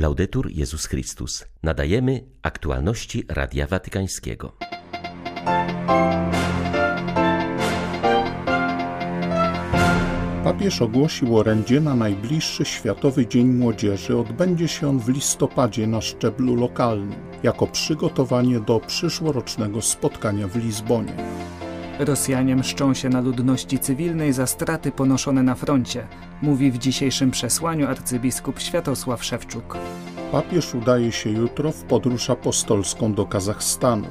Laudetur Jezus Chrystus. Nadajemy aktualności Radia Watykańskiego. Papież ogłosił orędzie na najbliższy Światowy Dzień Młodzieży. Odbędzie się on w listopadzie na szczeblu lokalnym, jako przygotowanie do przyszłorocznego spotkania w Lizbonie. Rosjanie mszczą się na ludności cywilnej za straty ponoszone na froncie, mówi w dzisiejszym przesłaniu arcybiskup Światosław Szewczuk. Papież udaje się jutro w podróż apostolską do Kazachstanu.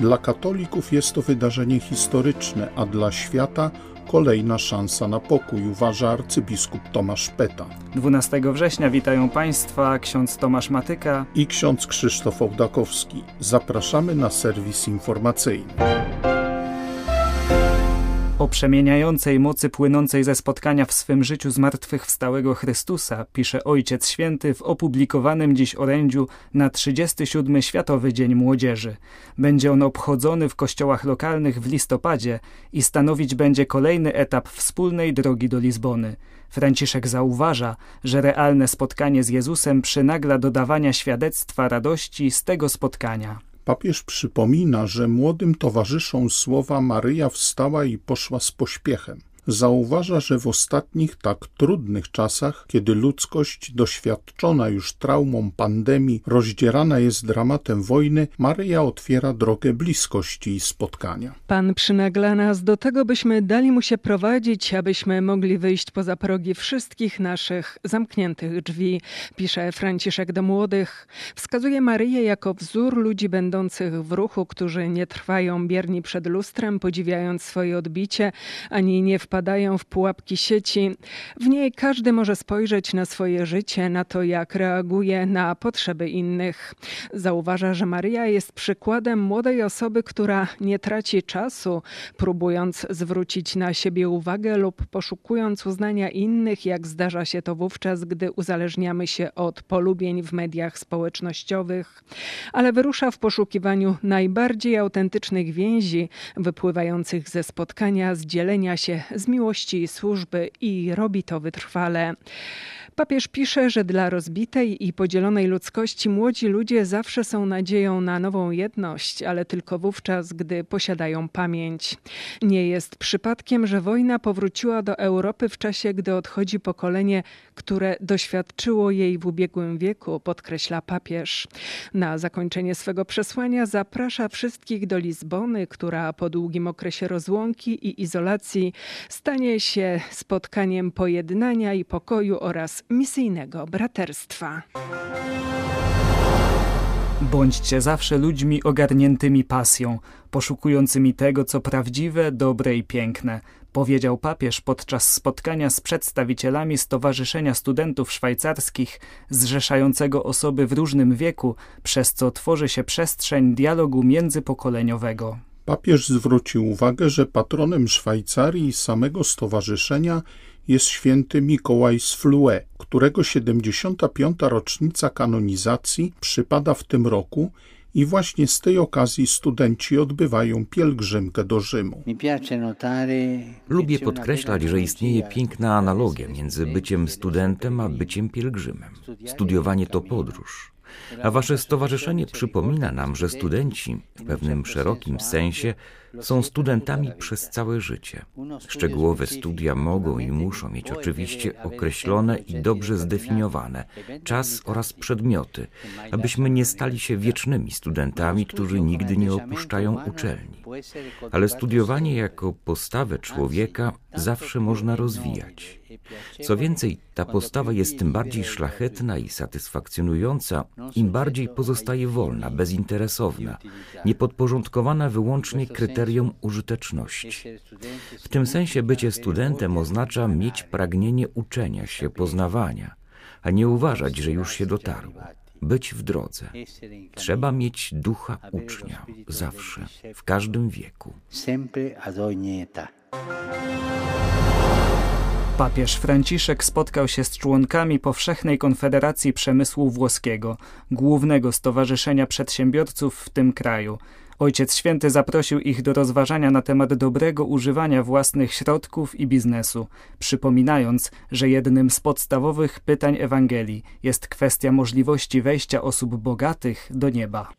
Dla katolików jest to wydarzenie historyczne, a dla świata kolejna szansa na pokój, uważa arcybiskup Tomasz Peta. 12 września witają Państwa ksiądz Tomasz Matyka i ksiądz Krzysztof Ołdakowski. Zapraszamy na serwis informacyjny. O przemieniającej mocy płynącej ze spotkania w swym życiu zmartwychwstałego Chrystusa pisze Ojciec Święty w opublikowanym dziś orędziu na 37. Światowy Dzień Młodzieży. Będzie on obchodzony w kościołach lokalnych w listopadzie i stanowić będzie kolejny etap wspólnej drogi do Lizbony. Franciszek zauważa, że realne spotkanie z Jezusem przynagla dodawania świadectwa radości z tego spotkania. Papież przypomina, że młodym towarzyszą słowa Maryja wstała i poszła z pośpiechem. Zauważa, że w ostatnich tak trudnych czasach, kiedy ludzkość doświadczona już traumą pandemii rozdzierana jest dramatem wojny, Maryja otwiera drogę bliskości i spotkania. Pan przynagla nas do tego, byśmy dali mu się prowadzić, abyśmy mogli wyjść poza progi wszystkich naszych zamkniętych drzwi, pisze Franciszek do młodych. Wskazuje Maryję jako wzór ludzi będących w ruchu, którzy nie trwają bierni przed lustrem, podziwiając swoje odbicie, ani nie w wpadają w pułapki sieci. W niej każdy może spojrzeć na swoje życie, na to, jak reaguje na potrzeby innych. Zauważa, że Maryja jest przykładem młodej osoby, która nie traci czasu, próbując zwrócić na siebie uwagę lub poszukując uznania innych, jak zdarza się to wówczas, gdy uzależniamy się od polubień w mediach społecznościowych, ale wyrusza w poszukiwaniu najbardziej autentycznych więzi wypływających ze spotkania, z dzielenia się, z miłości służby i robi to wytrwale. Papież pisze, że dla rozbitej i podzielonej ludzkości młodzi ludzie zawsze są nadzieją na nową jedność, ale tylko wówczas, gdy posiadają pamięć. Nie jest przypadkiem, że wojna powróciła do Europy w czasie, gdy odchodzi pokolenie, które doświadczyło jej w ubiegłym wieku, podkreśla papież. Na zakończenie swego przesłania zaprasza wszystkich do Lizbony, która po długim okresie rozłąki i izolacji stanie się spotkaniem pojednania i pokoju oraz misyjnego braterstwa. Bądźcie zawsze ludźmi ogarniętymi pasją, poszukującymi tego, co prawdziwe, dobre i piękne, powiedział papież podczas spotkania z przedstawicielami Stowarzyszenia Studentów Szwajcarskich, zrzeszającego osoby w różnym wieku, przez co tworzy się przestrzeń dialogu międzypokoleniowego. Papież zwrócił uwagę, że patronem Szwajcarii i samego stowarzyszenia jest święty Mikołaj z Flue, którego 75. rocznica kanonizacji przypada w tym roku i właśnie z tej okazji studenci odbywają pielgrzymkę do Rzymu. Lubię podkreślać, że istnieje piękna analogia między byciem studentem a byciem pielgrzymem. Studiowanie to podróż. A wasze stowarzyszenie przypomina nam, że studenci w pewnym szerokim sensie są studentami przez całe życie. Szczegółowe studia mogą i muszą mieć oczywiście określone i dobrze zdefiniowane czas oraz przedmioty, abyśmy nie stali się wiecznymi studentami, którzy nigdy nie opuszczają uczelni. Ale studiowanie jako postawę człowieka zawsze można rozwijać. Co więcej, ta postawa jest tym bardziej szlachetna i satysfakcjonująca, im bardziej pozostaje wolna, bezinteresowna, niepodporządkowana wyłącznie kryterium użyteczności. W tym sensie bycie studentem oznacza mieć pragnienie uczenia się, poznawania, a nie uważać, że już się dotarło być w drodze. Trzeba mieć ducha ucznia zawsze, w każdym wieku. Papież Franciszek spotkał się z członkami Powszechnej Konfederacji Przemysłu Włoskiego, głównego stowarzyszenia przedsiębiorców w tym kraju. Ojciec Święty zaprosił ich do rozważania na temat dobrego używania własnych środków i biznesu, przypominając, że jednym z podstawowych pytań Ewangelii jest kwestia możliwości wejścia osób bogatych do nieba.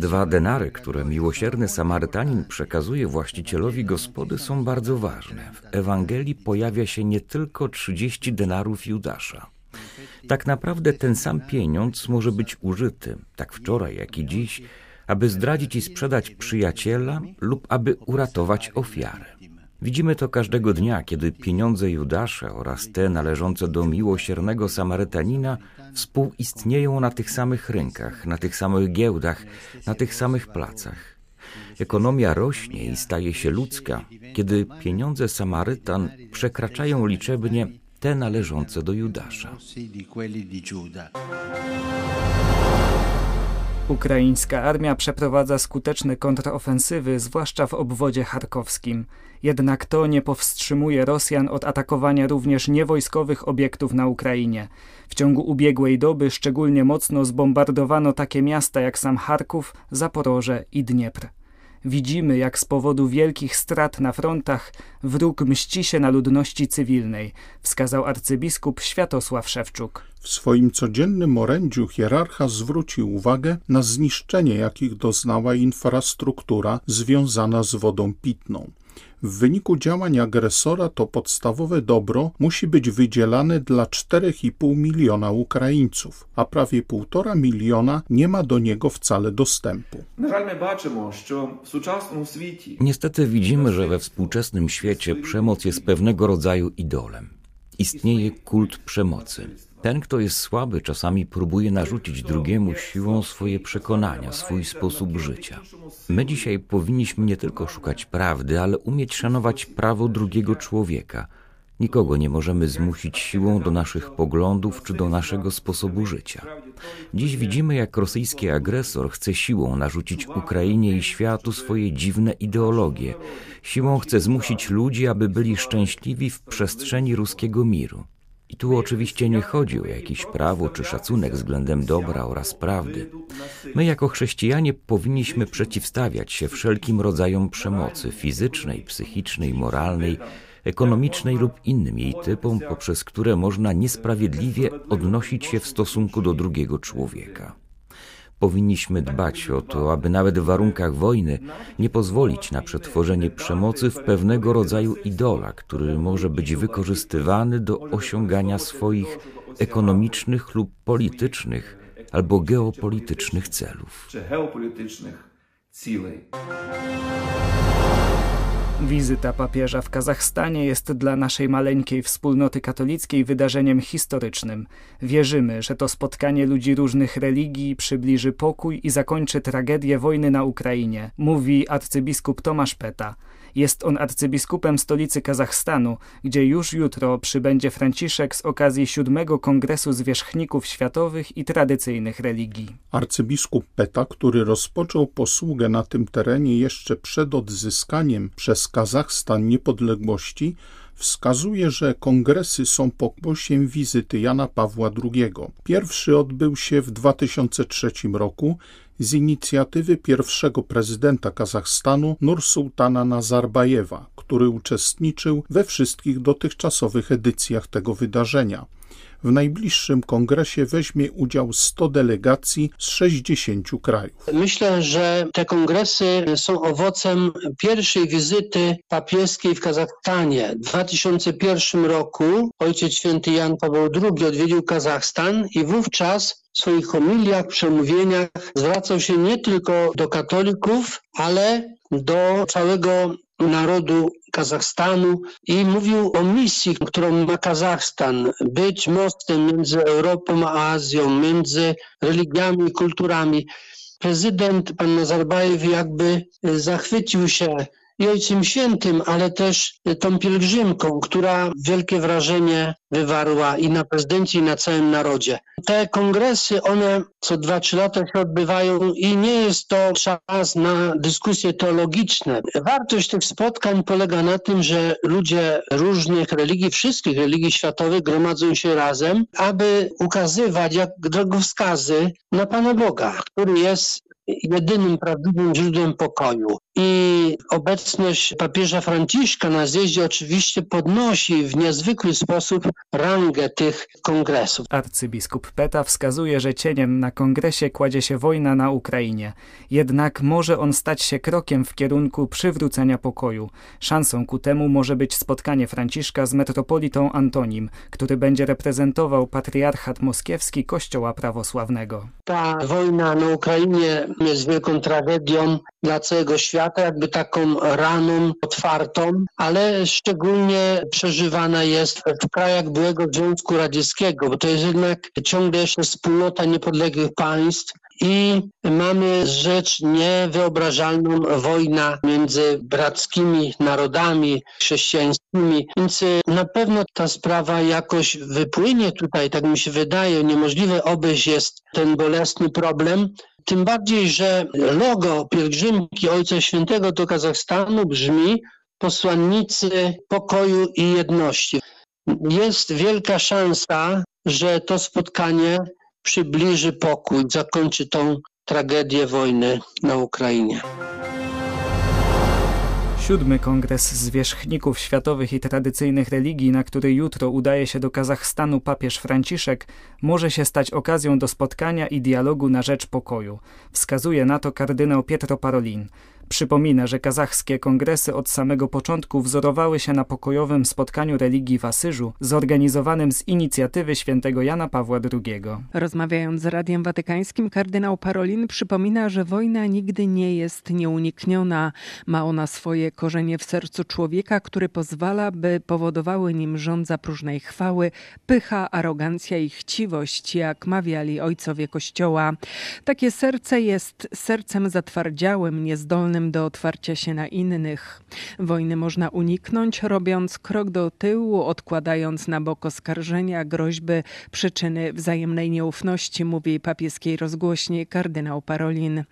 Dwa denary, które miłosierny Samarytanin przekazuje właścicielowi gospody, są bardzo ważne. W Ewangelii pojawia się nie tylko 30 denarów Judasza. Tak naprawdę ten sam pieniądz może być użyty, tak wczoraj, jak i dziś, aby zdradzić i sprzedać przyjaciela lub aby uratować ofiarę. Widzimy to każdego dnia, kiedy pieniądze Judasza oraz te należące do miłosiernego Samarytanina współistnieją na tych samych rynkach, na tych samych giełdach, na tych samych placach. Ekonomia rośnie i staje się ludzka, kiedy pieniądze Samarytan przekraczają liczebnie te należące do Judasza. Ukraińska armia przeprowadza skuteczne kontrofensywy, zwłaszcza w obwodzie charkowskim. Jednak to nie powstrzymuje Rosjan od atakowania również niewojskowych obiektów na Ukrainie. W ciągu ubiegłej doby szczególnie mocno zbombardowano takie miasta jak sam Charków, Zaporoże i Dniepr. Widzimy, jak z powodu wielkich strat na frontach wróg mści się na ludności cywilnej, wskazał arcybiskup Światosław Szewczuk. W swoim codziennym orędziu hierarcha zwrócił uwagę na zniszczenie, jakich doznała infrastruktura związana z wodą pitną. W wyniku działań agresora to podstawowe dobro musi być wydzielane dla 4,5 miliona Ukraińców, a prawie 1,5 miliona nie ma do niego wcale dostępu. Niestety widzimy, że we współczesnym świecie przemoc jest pewnego rodzaju idolem. Istnieje kult przemocy. Ten, kto jest słaby, czasami próbuje narzucić drugiemu siłą swoje przekonania, swój sposób życia. My dzisiaj powinniśmy nie tylko szukać prawdy, ale umieć szanować prawo drugiego człowieka. Nikogo nie możemy zmusić siłą do naszych poglądów czy do naszego sposobu życia. Dziś widzimy, jak rosyjski agresor chce siłą narzucić Ukrainie i światu swoje dziwne ideologie. Siłą chce zmusić ludzi, aby byli szczęśliwi w przestrzeni ruskiego miru. I tu oczywiście nie chodzi o jakieś prawo czy szacunek względem dobra oraz prawdy. My jako chrześcijanie powinniśmy przeciwstawiać się wszelkim rodzajom przemocy fizycznej, psychicznej, moralnej, ekonomicznej lub innym jej typom, poprzez które można niesprawiedliwie odnosić się w stosunku do drugiego człowieka. Powinniśmy dbać o to, aby nawet w warunkach wojny nie pozwolić na przetworzenie przemocy w pewnego rodzaju idola, który może być wykorzystywany do osiągania swoich ekonomicznych lub politycznych albo geopolitycznych celów. Wizyta papieża w Kazachstanie jest dla naszej maleńkiej wspólnoty katolickiej wydarzeniem historycznym. Wierzymy, że to spotkanie ludzi różnych religii przybliży pokój i zakończy tragedię wojny na Ukrainie, mówi arcybiskup Tomasz Peta. Jest on arcybiskupem stolicy Kazachstanu, gdzie już jutro przybędzie Franciszek z okazji siódmego Kongresu Zwierzchników Światowych i Tradycyjnych Religii. Arcybiskup Peta, który rozpoczął posługę na tym terenie jeszcze przed odzyskaniem przez Kazachstan niepodległości, wskazuje, że kongresy są pokłosiem wizyty Jana Pawła II. Pierwszy odbył się w 2003 roku z inicjatywy pierwszego prezydenta Kazachstanu Nursultana Nazarbajewa, który uczestniczył we wszystkich dotychczasowych edycjach tego wydarzenia. W najbliższym kongresie weźmie udział 100 delegacji z 60 krajów. Myślę, że te kongresy są owocem pierwszej wizyty papieskiej w Kazachstanie. W 2001 roku ojciec święty Jan Paweł II odwiedził Kazachstan i wówczas w swoich homiliach, przemówieniach zwracał się nie tylko do katolików, ale do całego narodu Kazachstanu i mówił o misji, którą ma Kazachstan, być mostem między Europą a Azją, między religiami i kulturami. Prezydent pan Nazarbajew jakby zachwycił się i Ojcem Świętym, ale też tą pielgrzymką, która wielkie wrażenie wywarła i na prezydencji, i na całym narodzie. Te kongresy, one co dwa, trzy lata się odbywają i nie jest to czas na dyskusje teologiczne. Wartość tych spotkań polega na tym, że ludzie różnych religii, wszystkich religii światowych gromadzą się razem, aby ukazywać jak drogowskazy na Pana Boga, który jest jedynym prawdziwym źródłem pokoju. I obecność papieża Franciszka na zjeździe oczywiście podnosi w niezwykły sposób rangę tych kongresów. Arcybiskup Peta wskazuje, że cieniem na kongresie kładzie się wojna na Ukrainie. Jednak może on stać się krokiem w kierunku przywrócenia pokoju. Szansą ku temu może być spotkanie Franciszka z metropolitą Antonim, który będzie reprezentował patriarchat moskiewski Kościoła Prawosławnego. Ta wojna na Ukrainie jest wielką tragedią dla całego świata, jakby taką raną otwartą, ale szczególnie przeżywana jest w krajach byłego Związku Radzieckiego, bo to jest jednak ciągle jeszcze wspólnota niepodległych państw, i mamy rzecz niewyobrażalną wojna między brackimi narodami chrześcijańskimi, więc na pewno ta sprawa jakoś wypłynie tutaj, tak mi się wydaje. Niemożliwe obejść jest ten bolesny problem, tym bardziej, że logo pielgrzymki Ojca Świętego do Kazachstanu brzmi posłannicy pokoju i jedności. Jest wielka szansa, że to spotkanie przybliży pokój, zakończy tą tragedię wojny na Ukrainie. Siódmy Kongres Zwierzchników Światowych i Tradycyjnych Religii, na który jutro udaje się do Kazachstanu papież Franciszek, może się stać okazją do spotkania i dialogu na rzecz pokoju. Wskazuje na to kardynał Pietro Parolin. Przypomina, że kazachskie kongresy od samego początku wzorowały się na pokojowym spotkaniu religii w Asyżu, zorganizowanym z inicjatywy świętego Jana Pawła II. Rozmawiając z Radiem Watykańskim, kardynał Parolin przypomina, że wojna nigdy nie jest nieunikniona. Ma ona swoje korzenie w sercu człowieka, który pozwala, by powodowały nim rządza próżnej chwały, pycha, arogancja i chciwość, jak mawiali ojcowie Kościoła. Takie serce jest sercem zatwardziałym, niezdolnym do otwarcia się na innych. Wojny można uniknąć, robiąc krok do tyłu, odkładając na bok oskarżenia, groźby, przyczyny wzajemnej nieufności, mówi papieskiej rozgłośni kardynał Parolin.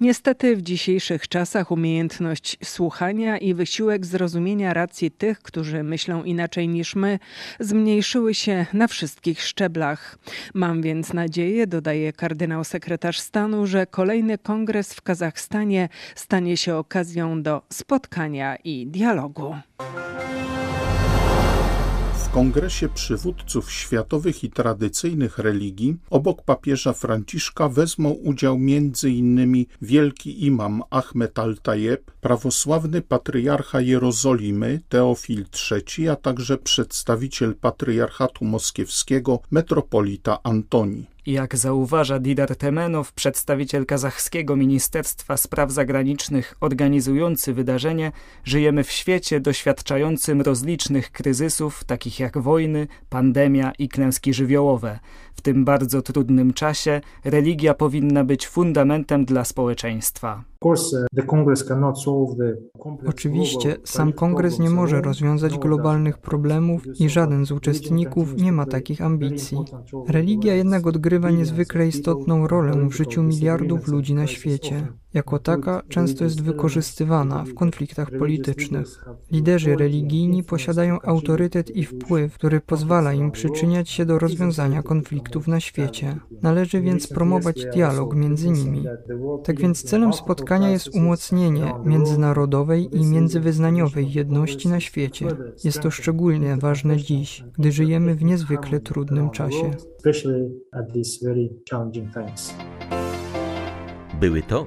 Niestety w dzisiejszych czasach umiejętność słuchania i wysiłek zrozumienia racji tych, którzy myślą inaczej niż my, zmniejszyły się na wszystkich szczeblach. Mam więc nadzieję, dodaje kardynał sekretarz stanu, że kolejny kongres w Kazachstanie stanie się okazją do spotkania i dialogu. W Kongresie Przywódców Światowych i Tradycyjnych Religii obok papieża Franciszka wezmą udział m.in. wielki imam Ahmed al-Tajeb, prawosławny patriarcha Jerozolimy Teofil III, a także przedstawiciel patriarchatu moskiewskiego metropolita Antoni. Jak zauważa Didar Temenow, przedstawiciel kazachskiego Ministerstwa Spraw Zagranicznych organizujący wydarzenie, żyjemy w świecie doświadczającym rozlicznych kryzysów, takich jak wojny, pandemia i klęski żywiołowe. W tym bardzo trudnym czasie religia powinna być fundamentem dla społeczeństwa. Oczywiście sam kongres nie może rozwiązać globalnych problemów i żaden z uczestników nie ma takich ambicji. Religia jednak odgrywa niezwykle istotną rolę w życiu miliardów ludzi na świecie. Jako taka często jest wykorzystywana w konfliktach politycznych. Liderzy religijni posiadają autorytet i wpływ, który pozwala im przyczyniać się do rozwiązania konfliktów na świecie. Należy więc promować dialog między nimi. Tak więc celem spotkania jest umocnienie międzynarodowej i międzywyznaniowej jedności na świecie. Jest to szczególnie ważne dziś, gdy żyjemy w niezwykle trudnym czasie. Były to